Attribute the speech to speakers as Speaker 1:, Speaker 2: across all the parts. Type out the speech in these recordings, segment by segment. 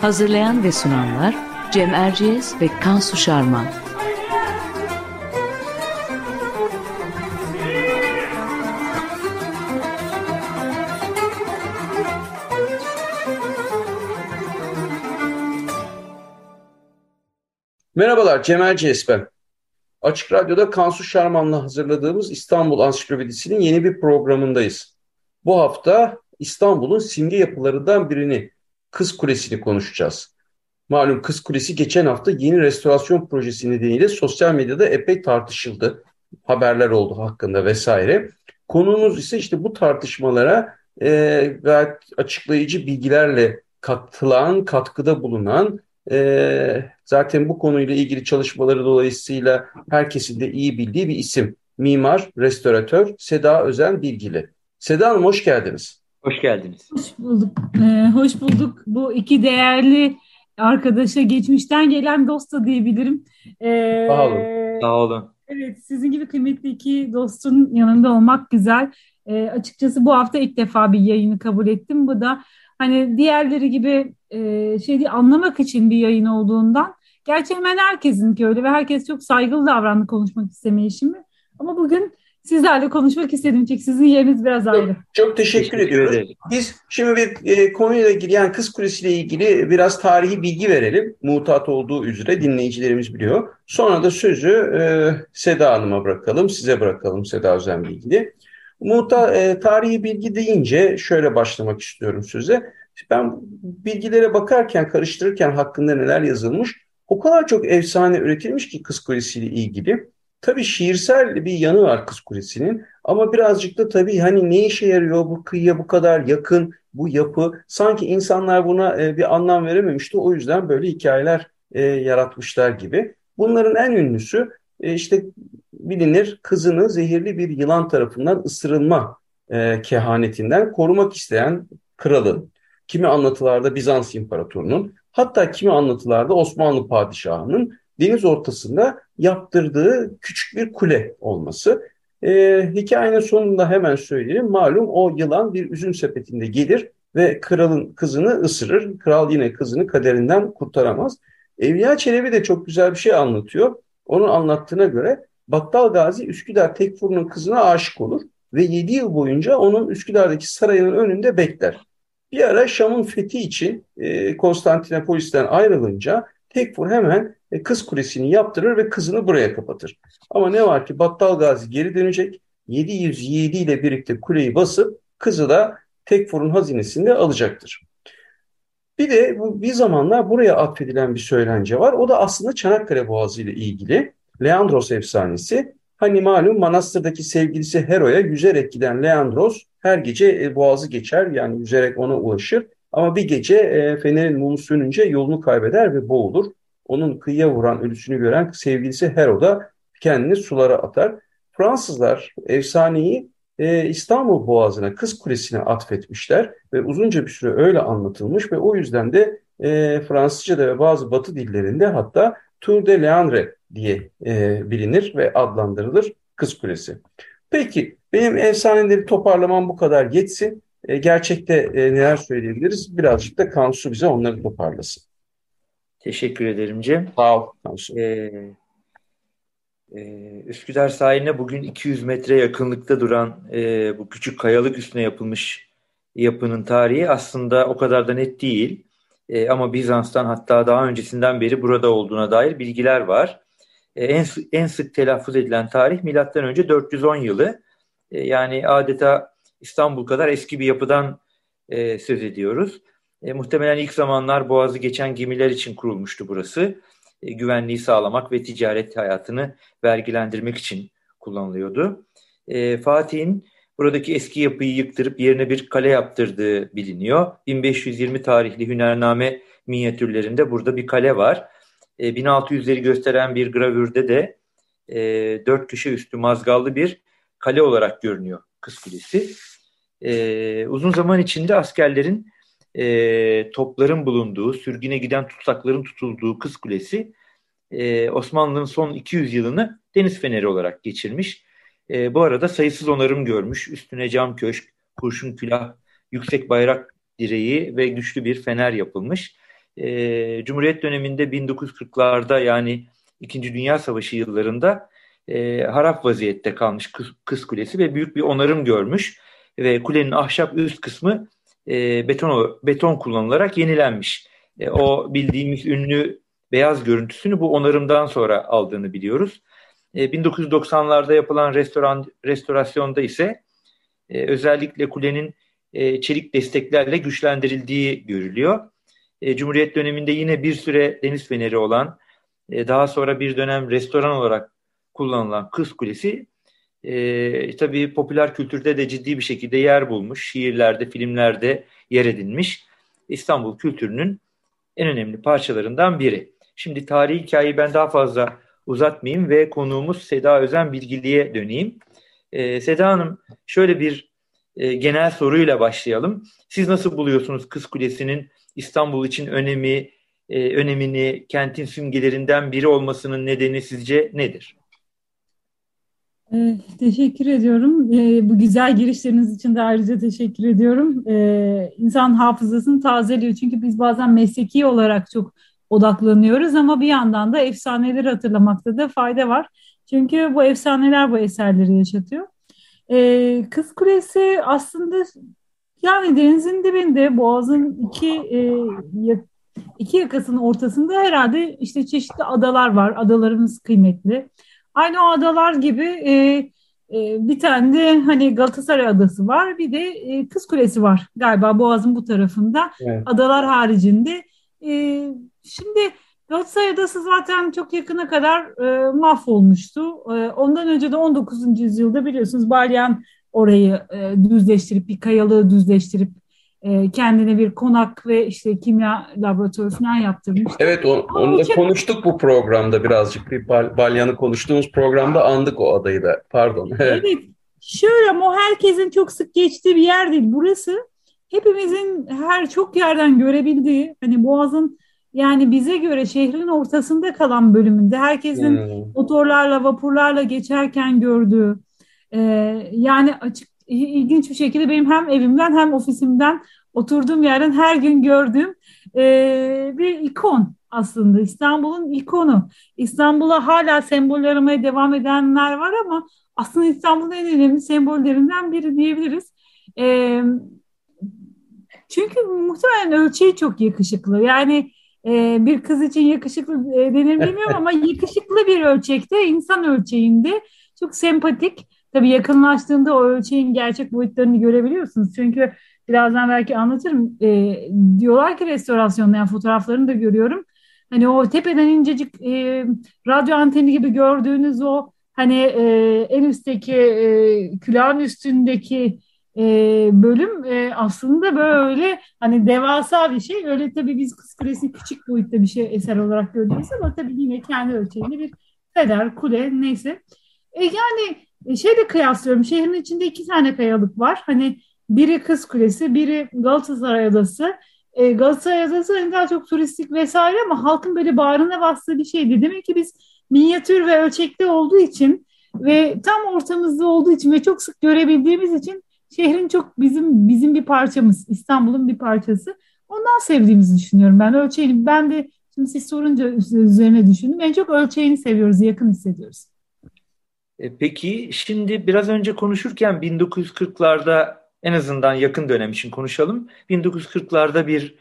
Speaker 1: Hazırlayan ve sunanlar Cem Erciyes ve Kansu Şarman.
Speaker 2: Merhabalar, Cemal Ceyes ben. Açık Radyo'da Kansu Şarman'la hazırladığımız İstanbul Ansiklopedisi'nin yeni bir programındayız. Bu hafta İstanbul'un simge yapılarından birini, Kız Kulesi'ni konuşacağız. Malum Kız Kulesi geçen hafta yeni restorasyon projesi nedeniyle sosyal medyada epey tartışıldı. Haberler oldu hakkında vesaire. Konuğumuz ise işte bu tartışmalara e, gayet açıklayıcı bilgilerle katılan, katkıda bulunan e, zaten bu konuyla ilgili çalışmaları dolayısıyla herkesin de iyi bildiği bir isim. Mimar, restoratör Seda Özen Bilgili. Seda Hanım hoş geldiniz.
Speaker 3: Hoş geldiniz.
Speaker 4: Hoş bulduk. Ee, hoş bulduk. Bu iki değerli arkadaşa geçmişten gelen dost da diyebilirim.
Speaker 2: Ee, Sağ olun.
Speaker 3: Sağ olun.
Speaker 4: Evet, sizin gibi kıymetli iki dostun yanında olmak güzel. Ee, açıkçası bu hafta ilk defa bir yayını kabul ettim. Bu da hani diğerleri gibi e, şey değil, anlamak için bir yayın olduğundan. Gerçi hemen herkesinki öyle ve herkes çok saygılı davrandı konuşmak istemeyişimi. Ama bugün sizlerle konuşmak istedim. Çünkü sizin yeriniz biraz ayrı.
Speaker 2: Çok, çok teşekkür, teşekkür ediyoruz. Ederim. Biz şimdi bir e, konuyla ilgili yani Kız Kulesi ile ilgili biraz tarihi bilgi verelim. Mutat olduğu üzere dinleyicilerimiz biliyor. Sonra da sözü e, Seda Hanım'a bırakalım. Size bırakalım Seda Özen Bilgili. Muta, e, tarihi bilgi deyince şöyle başlamak istiyorum söze. Ben bilgilere bakarken, karıştırırken hakkında neler yazılmış, o kadar çok efsane üretilmiş ki Kız Kulesi ile ilgili. Tabii şiirsel bir yanı var Kız Kulesi'nin ama birazcık da tabii hani ne işe yarıyor bu kıyıya bu kadar yakın bu yapı. Sanki insanlar buna e, bir anlam verememişti. O yüzden böyle hikayeler e, yaratmışlar gibi. Bunların en ünlüsü e, işte bilinir kızını zehirli bir yılan tarafından ısırılma kehanetinden korumak isteyen kralın, kimi anlatılarda Bizans imparatorunun, hatta kimi anlatılarda Osmanlı padişahının deniz ortasında yaptırdığı küçük bir kule olması. E, hikayenin sonunda hemen söyleyelim. Malum o yılan bir üzüm sepetinde gelir ve kralın kızını ısırır. Kral yine kızını kaderinden kurtaramaz. Evliya Çelebi de çok güzel bir şey anlatıyor. Onun anlattığına göre Battal Gazi Üsküdar Tekfur'un kızına aşık olur ve 7 yıl boyunca onun Üsküdar'daki sarayının önünde bekler. Bir ara Şam'ın fethi için e, Konstantinopolis'ten ayrılınca Tekfur hemen e, kız kulesini yaptırır ve kızını buraya kapatır. Ama ne var ki Battal Gazi geri dönecek. 707 ile birlikte kuleyi basıp kızı da Tekfur'un hazinesinde alacaktır. Bir de bu bir zamanlar buraya atfedilen bir söylence var. O da aslında Çanakkale Boğazı ile ilgili Leandros efsanesi. Hani malum Manastır'daki sevgilisi Hero'ya yüzerek giden Leandros her gece e, boğazı geçer yani yüzerek ona ulaşır. Ama bir gece e, fenerin mumu sönünce yolunu kaybeder ve boğulur. Onun kıyıya vuran ölüsünü gören sevgilisi Hero da kendini sulara atar. Fransızlar efsaneyi e, İstanbul Boğazı'na, Kız Kulesi'ne atfetmişler ve uzunca bir süre öyle anlatılmış ve o yüzden de e, Fransızca'da ve bazı batı dillerinde hatta Tour de Leandre diye e, bilinir ve adlandırılır Kız Kulesi. Peki benim efsaneleri toparlamam bu kadar yetsin. E, gerçekte e, neler söyleyebiliriz? Birazcık da Kansu bize onları toparlasın.
Speaker 3: Teşekkür ederim Cem.
Speaker 2: Sağ ol Kansu.
Speaker 3: Ee, e, Üsküdar sahiline bugün 200 metre yakınlıkta duran e, bu küçük kayalık üstüne yapılmış yapının tarihi aslında o kadar da net değil. E, ama Bizans'tan hatta daha öncesinden beri burada olduğuna dair bilgiler var. E, en, en sık telaffuz edilen tarih milattan önce 410 yılı. E, yani adeta İstanbul kadar eski bir yapıdan e, söz ediyoruz. E, muhtemelen ilk zamanlar boğazı geçen gemiler için kurulmuştu burası. E, güvenliği sağlamak ve ticaret hayatını vergilendirmek için kullanılıyordu. E, Fatih'in buradaki eski yapıyı yıktırıp yerine bir kale yaptırdığı biliniyor. 1520 tarihli Hünername minyatürlerinde burada bir kale var. E, 1600'leri gösteren bir gravürde de e, dört köşe üstü mazgallı bir kale olarak görünüyor Kız Kulesi. E, uzun zaman içinde askerlerin e, topların bulunduğu, sürgüne giden tutsakların tutulduğu Kız Kulesi e, Osmanlı'nın son 200 yılını deniz feneri olarak geçirmiş. E, bu arada sayısız onarım görmüş. Üstüne cam köşk, kurşun külah, yüksek bayrak direği ve güçlü bir fener yapılmış. E, Cumhuriyet döneminde 1940'larda yani İkinci Dünya Savaşı yıllarında e, harap vaziyette kalmış Kız, Kız Kulesi ve büyük bir onarım görmüş ve kulenin ahşap üst kısmı e, beton beton kullanılarak yenilenmiş. E, o bildiğimiz ünlü beyaz görüntüsünü bu onarımdan sonra aldığını biliyoruz. E, 1990'larda yapılan restoran restorasyonda ise e, özellikle kulenin e, çelik desteklerle güçlendirildiği görülüyor. E, Cumhuriyet döneminde yine bir süre deniz feneri olan, e, daha sonra bir dönem restoran olarak kullanılan Kız Kulesi e, tabii popüler kültürde de ciddi bir şekilde yer bulmuş. Şiirlerde, filmlerde yer edinmiş. İstanbul kültürünün en önemli parçalarından biri. Şimdi tarihi hikayeyi ben daha fazla uzatmayayım ve konuğumuz Seda Özen Bilgili'ye döneyim. E, Seda Hanım şöyle bir e, genel soruyla başlayalım. Siz nasıl buluyorsunuz Kız Kulesi'nin İstanbul için önemi, e, önemini, kentin simgelerinden biri olmasının nedeni sizce nedir?
Speaker 4: Ee, teşekkür ediyorum. Ee, bu güzel girişleriniz için de ayrıca teşekkür ediyorum. Ee, insan hafızasını tazeliyor. Çünkü biz bazen mesleki olarak çok odaklanıyoruz ama bir yandan da efsaneleri hatırlamakta da fayda var. Çünkü bu efsaneler bu eserleri yaşatıyor. Ee, Kız Kulesi aslında yani denizin dibinde Boğaz'ın iki e, iki yakasının ortasında herhalde işte çeşitli adalar var. Adalarımız kıymetli. Aynı o adalar gibi e, e, bir tane de hani Galatasaray Adası var. Bir de e, Kız Kulesi var galiba Boğaz'ın bu tarafında. Evet. Adalar haricinde. E, şimdi Galatasaray Adası zaten çok yakına kadar e, mahvolmuştu. E, ondan önce de 19. yüzyılda biliyorsunuz Balyan orayı e, düzleştirip bir kayalığı düzleştirip e, kendine bir konak ve işte kimya laboratuvarı falan yaptırmış.
Speaker 2: Evet o, onu da için... konuştuk bu programda birazcık bir bal, Balyan'ı konuştuğumuz programda andık o adayı da pardon.
Speaker 4: evet şöyle ama o herkesin çok sık geçtiği bir yer değil burası hepimizin her çok yerden görebildiği hani Boğaz'ın yani bize göre şehrin ortasında kalan bölümünde herkesin hmm. motorlarla vapurlarla geçerken gördüğü e, yani açık ilginç bir şekilde benim hem evimden hem ofisimden oturduğum yerden her gün gördüğüm e, bir ikon aslında İstanbul'un ikonu. İstanbul'a hala sembol aramaya devam edenler var ama aslında İstanbul'un en önemli sembollerinden biri diyebiliriz. E, çünkü muhtemelen ölçeği çok yakışıklı. Yani e, bir kız için yakışıklı e, denir bilmiyorum ama yakışıklı bir ölçekte, insan ölçeğinde çok sempatik Tabii yakınlaştığında o ölçeğin gerçek boyutlarını görebiliyorsunuz. Çünkü birazdan belki anlatırım. E, diyorlar ki restorasyonda yani fotoğraflarını da görüyorum. Hani o tepeden incecik e, radyo anteni gibi gördüğünüz o hani e, en üstteki e, külahın üstündeki e, bölüm e, aslında böyle hani devasa bir şey. Öyle tabii biz Kız Kulesi'ni küçük boyutta bir şey eser olarak görüyoruz ama tabii yine kendi ölçeğinde bir feder, kule neyse. E, yani şeyle kıyaslıyorum. Şehrin içinde iki tane kayalık var. Hani biri Kız Kulesi, biri Galatasaray Adası. E, Galatasaray Adası hani daha çok turistik vesaire ama halkın böyle bağrına bastığı bir şeydi. Demek ki biz minyatür ve ölçekli olduğu için ve tam ortamızda olduğu için ve çok sık görebildiğimiz için şehrin çok bizim bizim bir parçamız, İstanbul'un bir parçası. Ondan sevdiğimizi düşünüyorum ben ölçeğini. Ben de şimdi siz sorunca üzerine düşündüm. En çok ölçeğini seviyoruz, yakın hissediyoruz.
Speaker 3: E, peki şimdi biraz önce konuşurken 1940'larda en azından yakın dönem için konuşalım. 1940'larda bir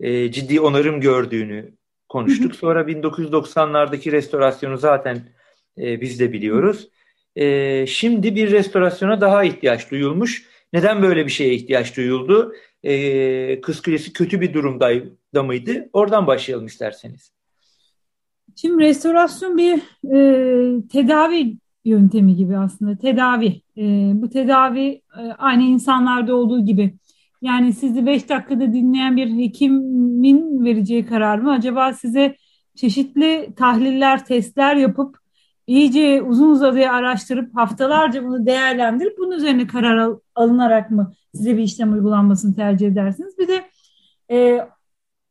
Speaker 3: e, ciddi onarım gördüğünü konuştuk. Sonra 1990'lardaki restorasyonu zaten e, biz de biliyoruz. E, şimdi bir restorasyona daha ihtiyaç duyulmuş. Neden böyle bir şeye ihtiyaç duyuldu? E, Kız Kulesi kötü bir durumda mıydı? Oradan başlayalım isterseniz.
Speaker 4: Şimdi restorasyon bir e, tedavi yöntemi gibi aslında tedavi. E, bu tedavi e, aynı insanlarda olduğu gibi. Yani sizi 5 dakikada dinleyen bir hekimin vereceği karar mı? Acaba size çeşitli tahliller, testler yapıp iyice uzun uzadıya araştırıp haftalarca bunu değerlendirip bunun üzerine karar al, alınarak mı size bir işlem uygulanmasını tercih edersiniz? Bir de e,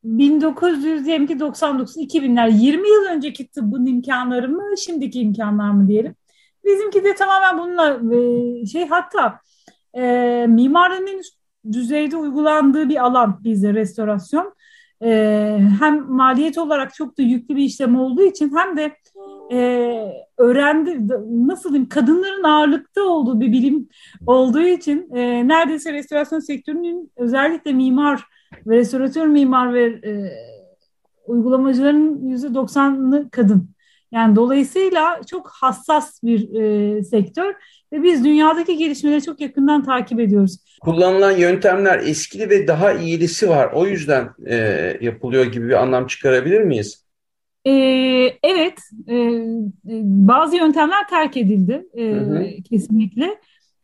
Speaker 4: 1999 2000'ler 20 yıl önceki tıbbın imkanları mı şimdiki imkanlar mı diyelim. Bizimki de tamamen bununla e, şey hatta e, üst düzeyde uygulandığı bir alan bizde restorasyon. E, hem maliyet olarak çok da yüklü bir işlem olduğu için hem de e, öğrendi nasıl diyeyim kadınların ağırlıkta olduğu bir bilim olduğu için e, neredeyse restorasyon sektörünün özellikle mimar ve restoratör mimar ve e, uygulamacıların yüzde doksanlı kadın. Yani dolayısıyla çok hassas bir e, sektör ve biz dünyadaki gelişmeleri çok yakından takip ediyoruz.
Speaker 2: Kullanılan yöntemler eskili ve daha iyilisi var. O yüzden e, yapılıyor gibi bir anlam çıkarabilir miyiz?
Speaker 4: E, evet, e, bazı yöntemler terk edildi e, hı hı. kesinlikle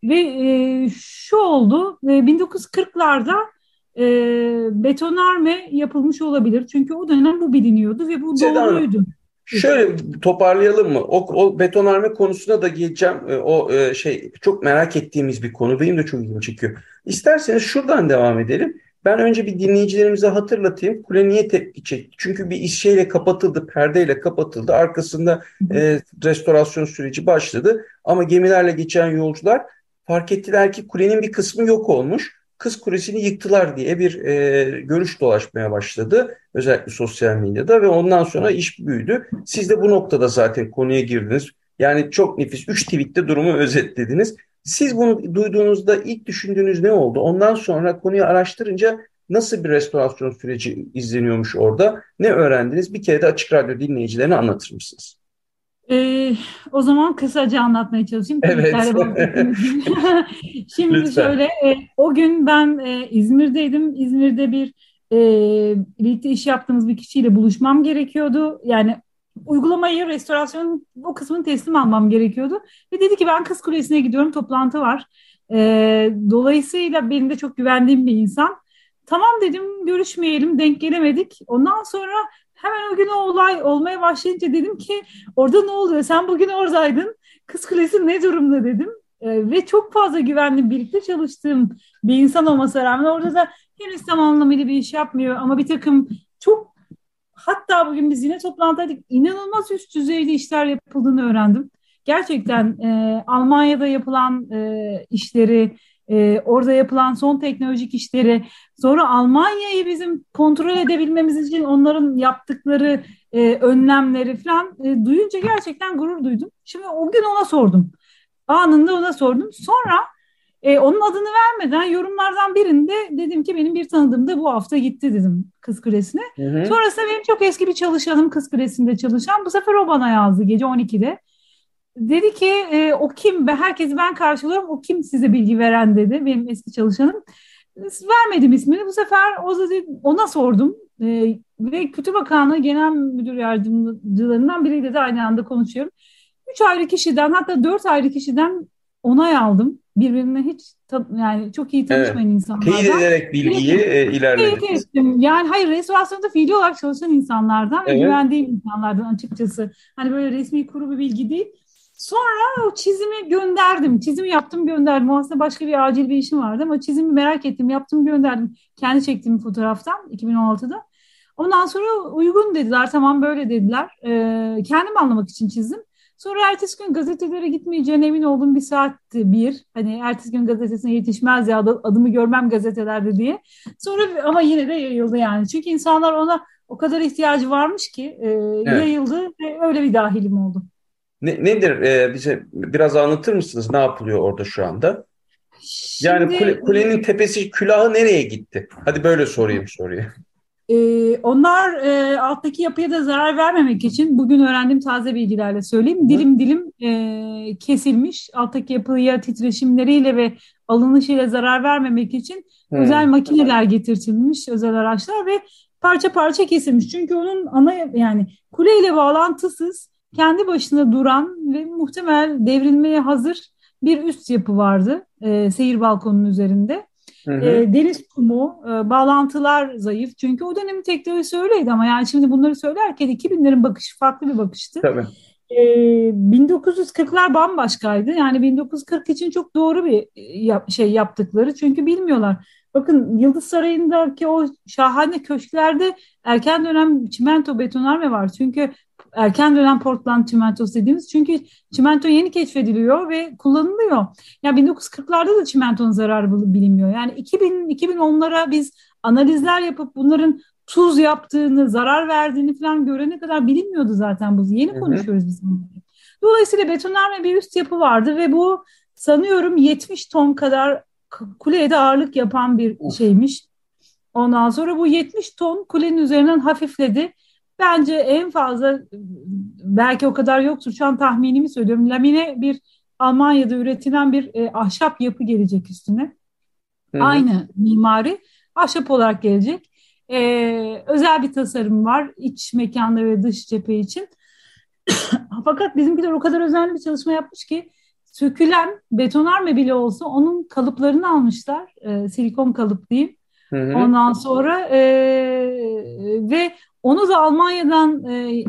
Speaker 4: ve e, şu oldu, e, 1940'larda e, betonarme yapılmış olabilir çünkü o dönem bu biliniyordu ve bu Seda doğruydu. Hanım.
Speaker 2: Şöyle toparlayalım mı? O, o betonarme konusuna da geleceğim. E, o e, şey çok merak ettiğimiz bir konu. Benim de çok ilgimi çekiyor. İsterseniz şuradan devam edelim. Ben önce bir dinleyicilerimize hatırlatayım. Kule niye tepki çekti? Çünkü bir şeyle kapatıldı, perdeyle kapatıldı. Arkasında e, restorasyon süreci başladı. Ama gemilerle geçen yolcular fark ettiler ki kulenin bir kısmı yok olmuş. Kız Kulesi'ni yıktılar diye bir e, görüş dolaşmaya başladı. Özellikle sosyal medyada ve ondan sonra iş büyüdü. Siz de bu noktada zaten konuya girdiniz. Yani çok nefis. Üç tweette durumu özetlediniz. Siz bunu duyduğunuzda ilk düşündüğünüz ne oldu? Ondan sonra konuyu araştırınca nasıl bir restorasyon süreci izleniyormuş orada? Ne öğrendiniz? Bir kere de Açık Radyo dinleyicilerine anlatır mısınız?
Speaker 4: Ee, o zaman kısaca anlatmaya çalışayım.
Speaker 2: Evet.
Speaker 4: Şimdi Lütfen. şöyle, e, o gün ben e, İzmir'deydim. İzmir'de bir e, birlikte iş yaptığımız bir kişiyle buluşmam gerekiyordu. Yani uygulamayı, restorasyonun o kısmını teslim almam gerekiyordu. Ve dedi ki ben Kız Kulesi'ne gidiyorum, toplantı var. E, dolayısıyla benim de çok güvendiğim bir insan. Tamam dedim, görüşmeyelim, denk gelemedik. Ondan sonra Hemen o gün o olay olmaya başlayınca dedim ki orada ne oluyor? Sen bugün oradaydın. Kız Kulesi ne durumda dedim. E, ve çok fazla güvenli birlikte çalıştığım bir insan olmasına rağmen orada da henüz tam anlamıyla bir iş yapmıyor ama bir takım çok hatta bugün biz yine toplantıdaydık. inanılmaz üst düzeyde işler yapıldığını öğrendim. Gerçekten e, Almanya'da yapılan e, işleri e, orada yapılan son teknolojik işleri, sonra Almanya'yı bizim kontrol edebilmemiz için onların yaptıkları e, önlemleri falan e, duyunca gerçekten gurur duydum. Şimdi o gün ona sordum. Anında ona sordum. Sonra e, onun adını vermeden yorumlardan birinde dedim ki benim bir tanıdığım da bu hafta gitti dedim Kız Kulesi'ne. Hı hı. Sonrasında benim çok eski bir çalışanım Kız Kulesi'nde çalışan bu sefer o bana yazdı gece 12'de. Dedi ki e, o kim? Ve herkesi ben karşılıyorum. O kim size bilgi veren dedi. Benim eski çalışanım. Vermedim ismini. Bu sefer o dedi, ona sordum. E, ve Kültür Bakanlığı Genel Müdür Yardımcılarından biriyle de aynı anda konuşuyorum. Üç ayrı kişiden hatta dört ayrı kişiden onay aldım. Birbirine hiç yani çok iyi tanışmayan evet. insanlardan.
Speaker 2: Teyit ederek bilgiyi e, ilerledik.
Speaker 4: Yani hayır restorasyonda fiili olarak çalışan insanlardan evet. ve güvendiğim insanlardan açıkçası. Hani böyle resmi kuru bir bilgi değil. Sonra o çizimi gönderdim. Çizimi yaptım gönderdim. O aslında başka bir acil bir işim vardı ama çizimi merak ettim. Yaptım gönderdim. Kendi çektiğim fotoğraftan 2016'da. Ondan sonra uygun dediler. Tamam böyle dediler. Ee, kendim anlamak için çizdim. Sonra ertesi gün gazetelere gitmeyeceğine emin olduğum bir saatti bir. Hani ertesi gün gazetesine yetişmez ya adımı görmem gazetelerde diye. Sonra ama yine de yayıldı yani. Çünkü insanlar ona o kadar ihtiyacı varmış ki e, evet. yayıldı ve öyle bir dahilim oldu.
Speaker 2: Ne, nedir e, bize biraz anlatır mısınız ne yapılıyor orada şu anda? Şimdi, yani kule, kulenin tepesi külahı nereye gitti? Hadi böyle sorayım soruyu.
Speaker 4: E, onlar e, alttaki yapıya da zarar vermemek için bugün öğrendiğim taze bilgilerle söyleyeyim. Dilim dilim e, kesilmiş. Alttaki yapıya titreşimleriyle ve alınışıyla zarar vermemek için Hı. özel makineler getirtilmiş, özel araçlar ve parça parça kesilmiş. Çünkü onun ana yani kuleyle bağlantısız kendi başına duran ve muhtemel devrilmeye hazır bir üst yapı vardı e, seyir balkonunun üzerinde. Hı hı. E, deniz kumu, e, bağlantılar zayıf. Çünkü o dönemin teknolojisi öyleydi ama yani şimdi bunları söylerken 2000'lerin bakışı farklı bir bakıştı. Tabii. E, 1940'lar bambaşkaydı. Yani 1940 için çok doğru bir yap, şey yaptıkları. Çünkü bilmiyorlar. Bakın Yıldız Sarayı'ndaki o şahane köşklerde erken dönem çimento betonarme var. Çünkü erken dönem Portland çimentosu dediğimiz çünkü çimento yeni keşfediliyor ve kullanılıyor. Ya yani 1940'larda da çimentonun zararı bilinmiyor. Yani 2000 2010'lara biz analizler yapıp bunların tuz yaptığını, zarar verdiğini falan görene kadar bilinmiyordu zaten bu. Yeni konuşuyoruz biz bunları. Dolayısıyla betonarme bir üst yapı vardı ve bu sanıyorum 70 ton kadar kuleye de ağırlık yapan bir şeymiş. Ondan sonra bu 70 ton kulenin üzerinden hafifledi. Bence en fazla belki o kadar yoktur. Şu an tahminimi söylüyorum. Lamine bir Almanya'da üretilen bir e, ahşap yapı gelecek üstüne. Hı-hı. Aynı mimari ahşap olarak gelecek. E, özel bir tasarım var iç mekanda ve dış cephe için. Fakat bizimkiler o kadar özenli bir çalışma yapmış ki sökülen betonarme bile olsa onun kalıplarını almışlar. E, silikon kalıp diyeyim. Hı hı. Ondan sonra e, ve onu da Almanya'dan e,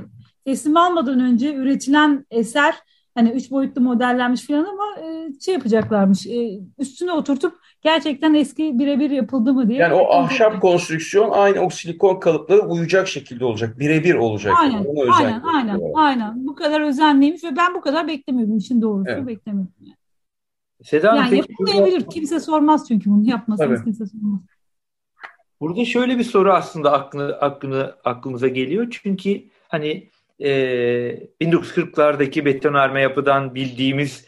Speaker 4: teslim almadan önce üretilen eser hani üç boyutlu modellenmiş falan ama e, şey yapacaklarmış e, üstüne oturtup gerçekten eski birebir yapıldı mı diye.
Speaker 2: Yani o ahşap olacak. konstrüksiyon aynı o silikon kalıpları uyacak şekilde olacak. Birebir olacak.
Speaker 4: Aynen, yani. aynen, aynen, aynen. Bu kadar özenliymiş ve ben bu kadar beklemiyordum işin doğrusu evet. beklemiyordum. Yani. Seda yani yapılmayabilir. Kimse sormaz çünkü bunu yapmasanız kimse sormaz.
Speaker 3: Burada şöyle bir soru aslında aklına, aklına, aklımıza geliyor. Çünkü hani e, 1940'lardaki betonarme yapıdan bildiğimiz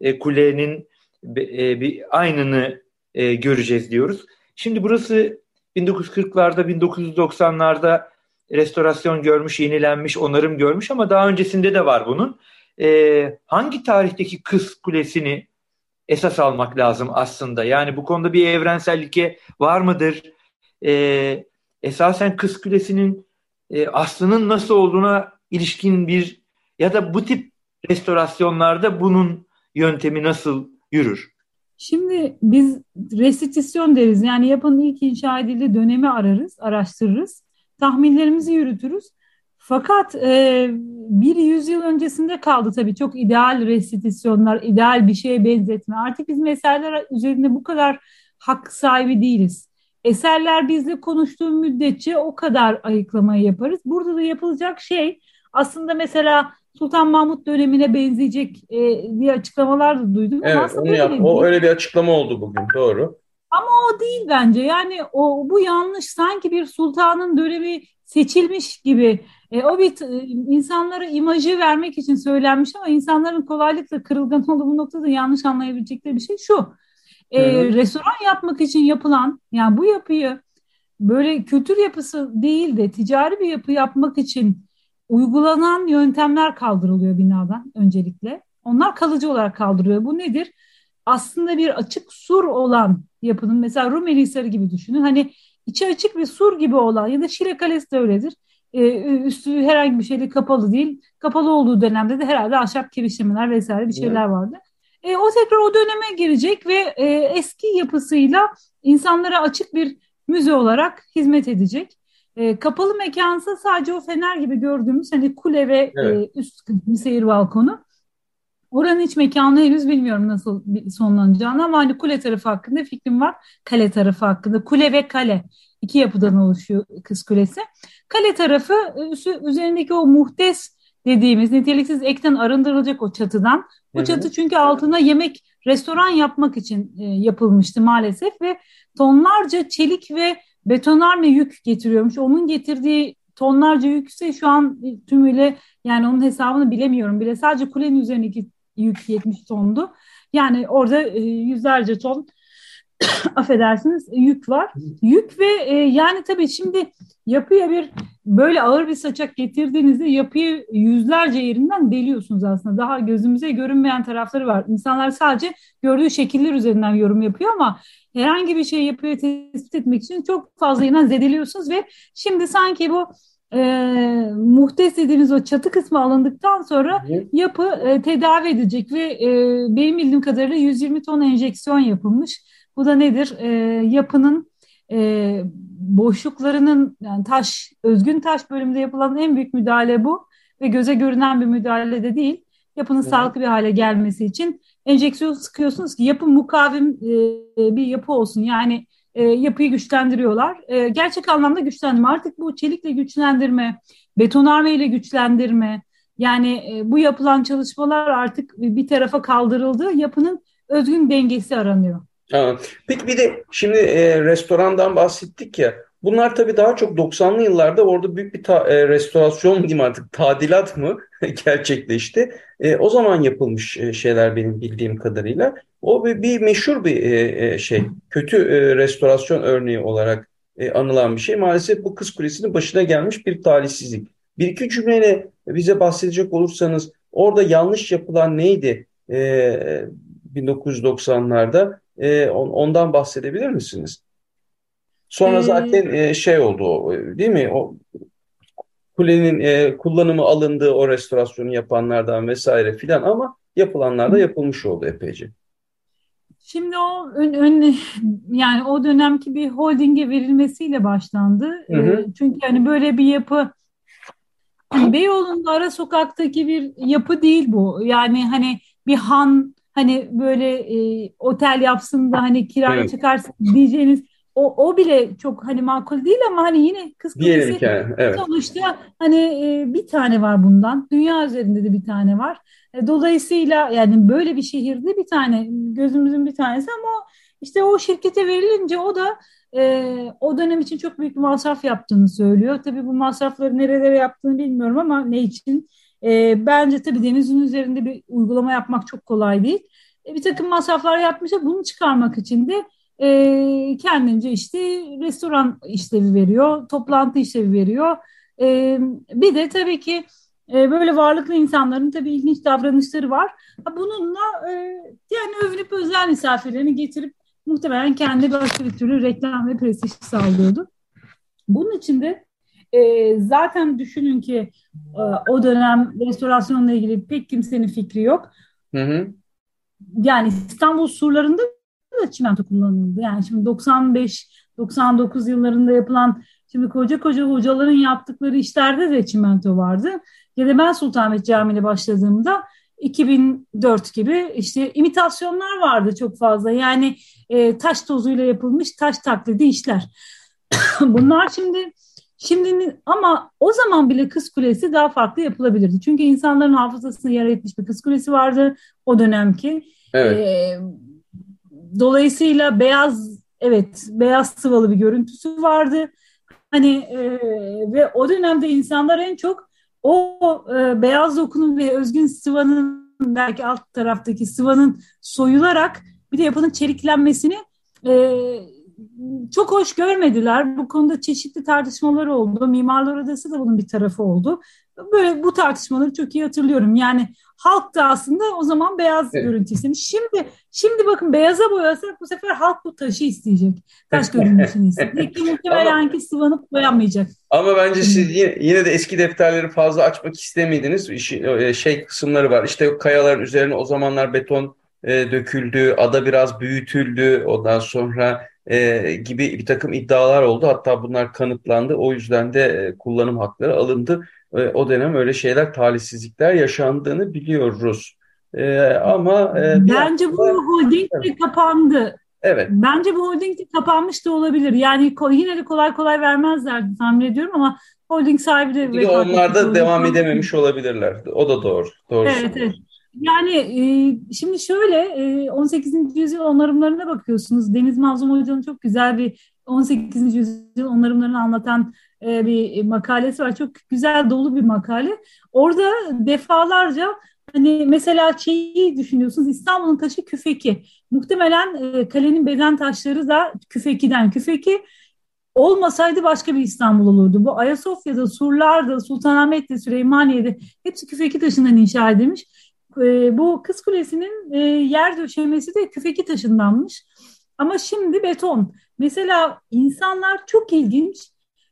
Speaker 3: e, kulenin e, bir aynını e, göreceğiz diyoruz. Şimdi burası 1940'larda, 1990'larda restorasyon görmüş, yenilenmiş, onarım görmüş ama daha öncesinde de var bunun. E, hangi tarihteki Kız Kulesi'ni esas almak lazım aslında? Yani bu konuda bir evrensellik var mıdır? E, esasen Kız Kulesi'nin e, aslının nasıl olduğuna ilişkin bir ya da bu tip restorasyonlarda bunun yöntemi nasıl yürür?
Speaker 4: Şimdi biz restitisyon deriz. Yani yapının ilk inşa edildiği dönemi ararız, araştırırız. Tahminlerimizi yürütürüz. Fakat e, bir yüzyıl öncesinde kaldı tabii çok ideal restitisyonlar, ideal bir şeye benzetme. Artık biz eserler üzerinde bu kadar hak sahibi değiliz eserler bizle konuştuğu müddetçe o kadar ayıklamayı yaparız. Burada da yapılacak şey aslında mesela Sultan Mahmut dönemine benzeyecek e, diye açıklamalar da duydum.
Speaker 2: Evet, onu yap. O öyle bir açıklama oldu bugün. Doğru.
Speaker 4: Ama o değil bence. Yani o bu yanlış. Sanki bir sultanın dönemi seçilmiş gibi. E, o bir insanlara imajı vermek için söylenmiş ama insanların kolaylıkla kırılgan olduğu bu noktada yanlış anlayabilecekleri bir şey şu e, restoran yapmak için yapılan yani bu yapıyı böyle kültür yapısı değil de ticari bir yapı yapmak için uygulanan yöntemler kaldırılıyor binadan öncelikle. Onlar kalıcı olarak kaldırılıyor. Bu nedir? Aslında bir açık sur olan yapının mesela Rumeli Hisarı gibi düşünün. Hani içi açık bir sur gibi olan ya da Şile Kalesi de öyledir. Ee, üstü herhangi bir şeyle kapalı değil. Kapalı olduğu dönemde de herhalde ahşap kirişlemeler vesaire bir şeyler vardı. E, o tekrar o döneme girecek ve e, eski yapısıyla insanlara açık bir müze olarak hizmet edecek. E, kapalı mekansa sadece o fener gibi gördüğümüz hani kule ve evet. e, üst seyir balkonu. Oranın iç mekanı henüz bilmiyorum nasıl sonlanacağını ama hani kule tarafı hakkında fikrim var. Kale tarafı hakkında. Kule ve kale iki yapıdan oluşuyor Kız Kulesi. Kale tarafı üzerindeki o muhtes dediğimiz niteliksiz ekten arındırılacak o çatıdan. O çatı çünkü altına yemek, restoran yapmak için e, yapılmıştı maalesef ve tonlarca çelik ve betonarme yük getiriyormuş. Onun getirdiği tonlarca yük ise şu an tümüyle yani onun hesabını bilemiyorum bile. Sadece kulenin üzerindeki yük 70 tondu. Yani orada e, yüzlerce ton affedersiniz yük var. Yük ve e, yani tabii şimdi yapıya bir böyle ağır bir saçak getirdiğinizde yapıyı yüzlerce yerinden deliyorsunuz aslında. Daha gözümüze görünmeyen tarafları var. İnsanlar sadece gördüğü şekiller üzerinden yorum yapıyor ama herhangi bir şey yapıyor tespit etmek için çok fazla yine zedeliyorsunuz ve şimdi sanki bu e, muhtes dediğimiz o çatı kısmı alındıktan sonra yapı e, tedavi edecek ve e, benim bildiğim kadarıyla 120 ton enjeksiyon yapılmış. Bu da nedir? E, yapının e, boşluklarının yani taş, özgün taş bölümünde yapılan en büyük müdahale bu ve göze görünen bir müdahale de değil. Yapının evet. sağlıklı bir hale gelmesi için enjeksiyon sıkıyorsunuz ki yapı mukavim e, bir yapı olsun. Yani e, yapıyı güçlendiriyorlar. E, gerçek anlamda güçlendirme. Artık bu çelikle güçlendirme, betonarme ile güçlendirme, yani e, bu yapılan çalışmalar artık bir tarafa kaldırıldı. Yapının özgün dengesi aranıyor.
Speaker 2: Peki bir de şimdi e, restorandan bahsettik ya. Bunlar tabii daha çok 90'lı yıllarda orada büyük bir ta, e, restorasyon diyeyim artık tadilat mı gerçekleşti. E, o zaman yapılmış e, şeyler benim bildiğim kadarıyla. O bir, bir meşhur bir e, e, şey, kötü e, restorasyon örneği olarak e, anılan bir şey. Maalesef bu Kız Kulesi'nin başına gelmiş bir talihsizlik. Bir iki cümleyle bize bahsedecek olursanız orada yanlış yapılan neydi e, 1990'larda? E, ondan bahsedebilir misiniz? Sonra ee, zaten e, şey oldu değil mi? O kulenin e, kullanımı alındığı o restorasyonu yapanlardan vesaire filan ama yapılanlar da yapılmış oldu epeyce.
Speaker 4: Şimdi o ön, ön, yani o dönemki bir holdinge verilmesiyle başlandı. Hı hı. E, çünkü hani böyle bir yapı hani Beyoğlu'nda ara sokaktaki bir yapı değil bu. Yani hani bir han hani böyle e, otel yapsın da hani kiraya evet. çıkarsın diyeceğiniz o, o bile çok hani makul değil ama hani yine kız kulesi evet. sonuçta hani e, bir tane var bundan. Dünya üzerinde de bir tane var. E, dolayısıyla yani böyle bir şehirde bir tane gözümüzün bir tanesi ama işte o şirkete verilince o da e, o dönem için çok büyük bir masraf yaptığını söylüyor. Tabii bu masrafları nerelere yaptığını bilmiyorum ama ne için? E, bence tabii denizin üzerinde bir uygulama yapmak çok kolay değil. E, bir takım masraflar yapmışlar. Bunu çıkarmak için de e, kendince işte restoran işlevi veriyor, toplantı işlevi veriyor. E, bir de tabii ki e, böyle varlıklı insanların tabii ilginç davranışları var. Bununla e, yani övünüp özel misafirlerini getirip muhtemelen kendi başka bir türlü reklam ve prestij sağlıyordu. Bunun için de e, zaten düşünün ki e, o dönem restorasyonla ilgili pek kimsenin fikri yok. Hı hı. Yani İstanbul surlarında da çimento kullanıldı. Yani şimdi 95-99 yıllarında yapılan şimdi koca koca hocaların yaptıkları işlerde de çimento vardı. Ya da ben Sultanahmet Camii'ne başladığımda 2004 gibi işte imitasyonlar vardı çok fazla. Yani e, taş tozuyla yapılmış taş taklidi işler. Bunlar şimdi Şimdi ama o zaman bile Kız Kulesi daha farklı yapılabilirdi. Çünkü insanların hafızasına yer etmiş bir Kız Kulesi vardı o dönemki. Evet. Ee, dolayısıyla beyaz evet beyaz sıvalı bir görüntüsü vardı. Hani e, ve o dönemde insanlar en çok o e, beyaz dokunun ve özgün sıvanın belki alt taraftaki sıvanın soyularak bir de yapının çeliklenmesini e, çok hoş görmediler. Bu konuda çeşitli tartışmalar oldu. Mimarlar Odası da bunun bir tarafı oldu. Böyle bu tartışmaları çok iyi hatırlıyorum. Yani halk da aslında o zaman beyaz evet. görüntü istemiş. Şimdi şimdi bakın beyaza boyasak bu sefer halk bu taşı isteyecek. Taş görüntüsünü isteyecek. Ki muhtemelen ki sıvanıp boyamayacak.
Speaker 2: Ama bence siz yine, yine de eski defterleri fazla açmak istemediniz. E, şey kısımları var. İşte kayaların üzerine o zamanlar beton e, döküldü, ada biraz büyütüldü. Ondan sonra e, gibi bir takım iddialar oldu. Hatta bunlar kanıtlandı. O yüzden de e, kullanım hakları alındı. E, o dönem öyle şeyler, talihsizlikler yaşandığını biliyoruz. E, ama
Speaker 4: e, bence bu holding de kapandı. Evet. Bence bu holding de kapanmış da olabilir. Yani yine de kolay kolay vermezlerdi tahmin ediyorum ama holding sahibi de...
Speaker 2: Bir onlar da devam edememiş olabilirler. O da doğru. doğru
Speaker 4: evet, evet. Yani e, şimdi şöyle e, 18. yüzyıl onarımlarına bakıyorsunuz. Deniz Mazlum Hoca'nın çok güzel bir 18. yüzyıl onarımlarını anlatan e, bir makalesi var. Çok güzel dolu bir makale. Orada defalarca hani mesela şeyi düşünüyorsunuz İstanbul'un taşı küfeki. Muhtemelen e, kalenin beden taşları da küfekiden. Küfeki olmasaydı başka bir İstanbul olurdu. Bu Ayasofya'da, Surlar'da, Sultanahmet'te, Süleymaniye'de hepsi küfeki taşından inşa edilmiş e, bu Kız Kulesi'nin e, yer döşemesi de küfeki taşındanmış. Ama şimdi beton. Mesela insanlar çok ilginç.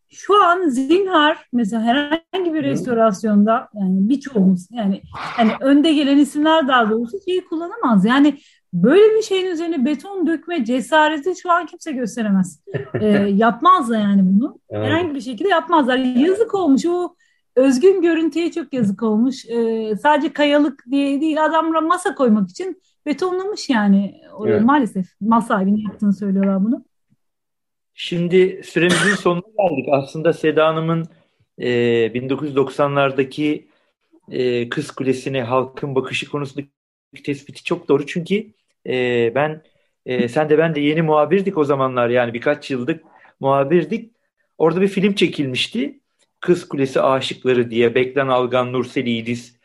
Speaker 4: şu an zinhar mesela herhangi bir restorasyonda yani birçoğumuz yani hani önde gelen isimler daha doğrusu şeyi kullanamaz. Yani böyle bir şeyin üzerine beton dökme cesareti şu an kimse gösteremez. E, yapmazlar yani bunu. Herhangi bir şekilde yapmazlar. Yazık olmuş o özgün görüntüye çok yazık olmuş. E, sadece kayalık diye değil adamla masa koymak için betonlamış yani. Evet. Maalesef masa sahibinin yaptığını söylüyorlar bunu.
Speaker 3: Şimdi süremizin sonuna geldik. Aslında Seda Hanım'ın e, 1990'lardaki e, Kız Kulesi'ne halkın bakışı konusundaki tespiti çok doğru. Çünkü e, ben e, sen de ben de yeni muhabirdik o zamanlar yani birkaç yıllık muhabirdik. Orada bir film çekilmişti. Kız Kulesi Aşıkları diye Beklen Algan, Nursel İdiz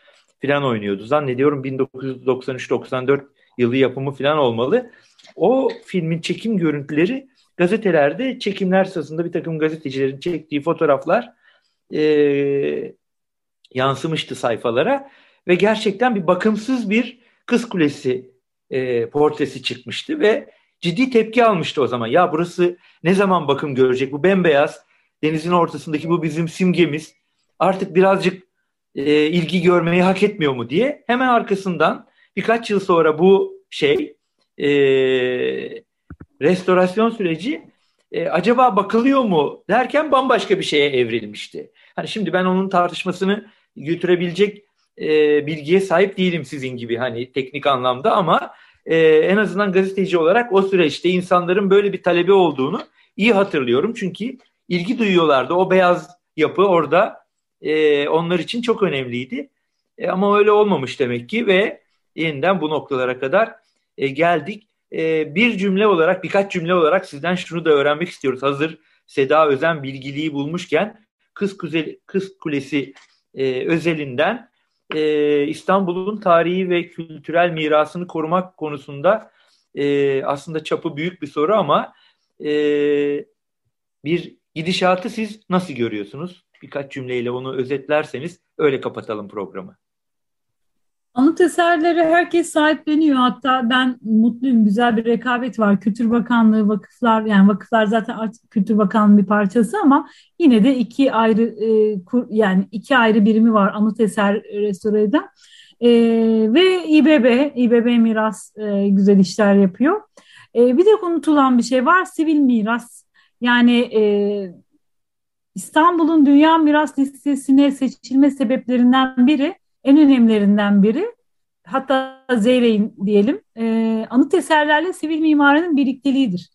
Speaker 3: falan oynuyordu. Zannediyorum 1993-94 yılı yapımı falan olmalı. O filmin çekim görüntüleri gazetelerde çekimler sırasında bir takım gazetecilerin çektiği fotoğraflar e, yansımıştı sayfalara ve gerçekten bir bakımsız bir kız kulesi e, portresi çıkmıştı ve ciddi tepki almıştı o zaman. Ya burası ne zaman bakım görecek? Bu bembeyaz denizin ortasındaki bu bizim simgemiz artık birazcık e, ilgi görmeyi hak etmiyor mu diye hemen arkasından birkaç yıl sonra bu şey e, restorasyon süreci e, acaba bakılıyor mu derken bambaşka bir şeye evrilmişti. Hani şimdi ben onun tartışmasını götürebilecek e, bilgiye sahip değilim sizin gibi hani teknik anlamda ama e, en azından gazeteci olarak o süreçte insanların böyle bir talebi olduğunu iyi hatırlıyorum. Çünkü ilgi duyuyorlardı. O beyaz yapı orada e, onlar için çok önemliydi. E, ama öyle olmamış demek ki ve yeniden bu noktalara kadar e, geldik e, bir cümle olarak, birkaç cümle olarak sizden şunu da öğrenmek istiyoruz. Hazır Seda Özen bilgiliği bulmuşken Kız, Kuze, Kız Kulesi e, özelinden e, İstanbul'un tarihi ve kültürel mirasını korumak konusunda e, aslında çapı büyük bir soru ama e, bir gidişatı siz nasıl görüyorsunuz? Birkaç cümleyle onu özetlerseniz öyle kapatalım programı.
Speaker 4: Anıt eserleri herkes sahipleniyor. Hatta ben mutluyum. Güzel bir rekabet var. Kültür Bakanlığı, vakıflar yani vakıflar zaten artık Kültür Bakanlığı bir parçası ama yine de iki ayrı e, kur, yani iki ayrı birimi var anıt eser restore eden. E, ve İBB, İBB Miras e, güzel işler yapıyor. E, bir de unutulan bir şey var. Sivil miras. Yani e, İstanbul'un Dünya Miras Listesi'ne seçilme sebeplerinden biri en önemlilerinden biri hatta zeyreyin diyelim e, anıt eserlerle sivil mimarinin birlikteliğidir.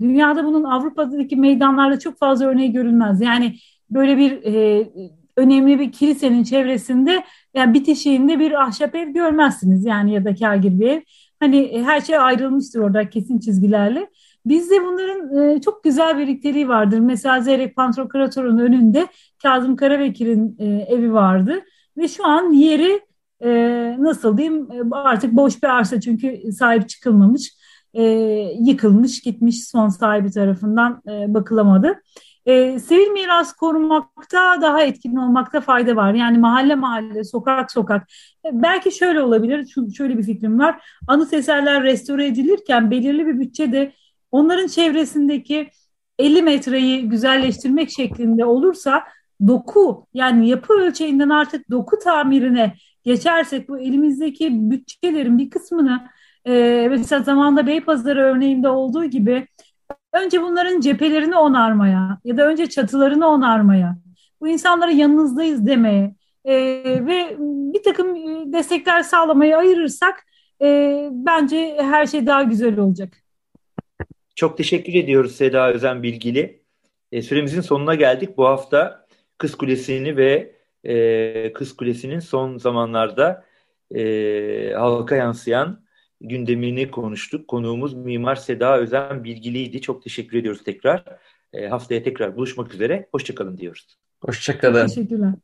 Speaker 4: Dünyada bunun Avrupa'daki meydanlarda çok fazla örneği görülmez. Yani böyle bir e, önemli bir kilisenin çevresinde yani bitişiğinde bir ahşap ev görmezsiniz yani ya da kagir bir ev. Hani e, her şey ayrılmıştır orada kesin çizgilerle. Bizde bunların e, çok güzel birlikteliği vardır. Mesela Zeyrek Pantokrator'un önünde Kazım Karabekir'in e, evi vardı. Ve şu an yeri e, nasıl diyeyim e, artık boş bir arsa çünkü sahip çıkılmamış, e, yıkılmış, gitmiş son sahibi tarafından e, bakılamadı. E, sivil miras korumakta daha etkin olmakta fayda var. Yani mahalle mahalle, sokak sokak. E, belki şöyle olabilir, şu, şöyle bir fikrim var. Anıt eserler restore edilirken belirli bir bütçede onların çevresindeki 50 metreyi güzelleştirmek şeklinde olursa doku yani yapı ölçeğinden artık doku tamirine geçersek bu elimizdeki bütçelerin bir kısmını e, mesela zamanda Beypazarı örneğinde olduğu gibi önce bunların cephelerini onarmaya ya da önce çatılarını onarmaya bu insanlara yanınızdayız demeye e, ve bir takım destekler sağlamaya ayırırsak e, bence her şey daha güzel olacak.
Speaker 3: Çok teşekkür ediyoruz Seda Özen Bilgili. E, süremizin sonuna geldik. Bu hafta Kız Kulesi'ni ve e, Kız Kulesi'nin son zamanlarda e, halka yansıyan gündemini konuştuk. Konuğumuz Mimar Seda Özen Bilgiliydi. Çok teşekkür ediyoruz tekrar. E, haftaya tekrar buluşmak üzere. Hoşçakalın diyoruz.
Speaker 2: Hoşçakalın.
Speaker 4: Teşekkürler.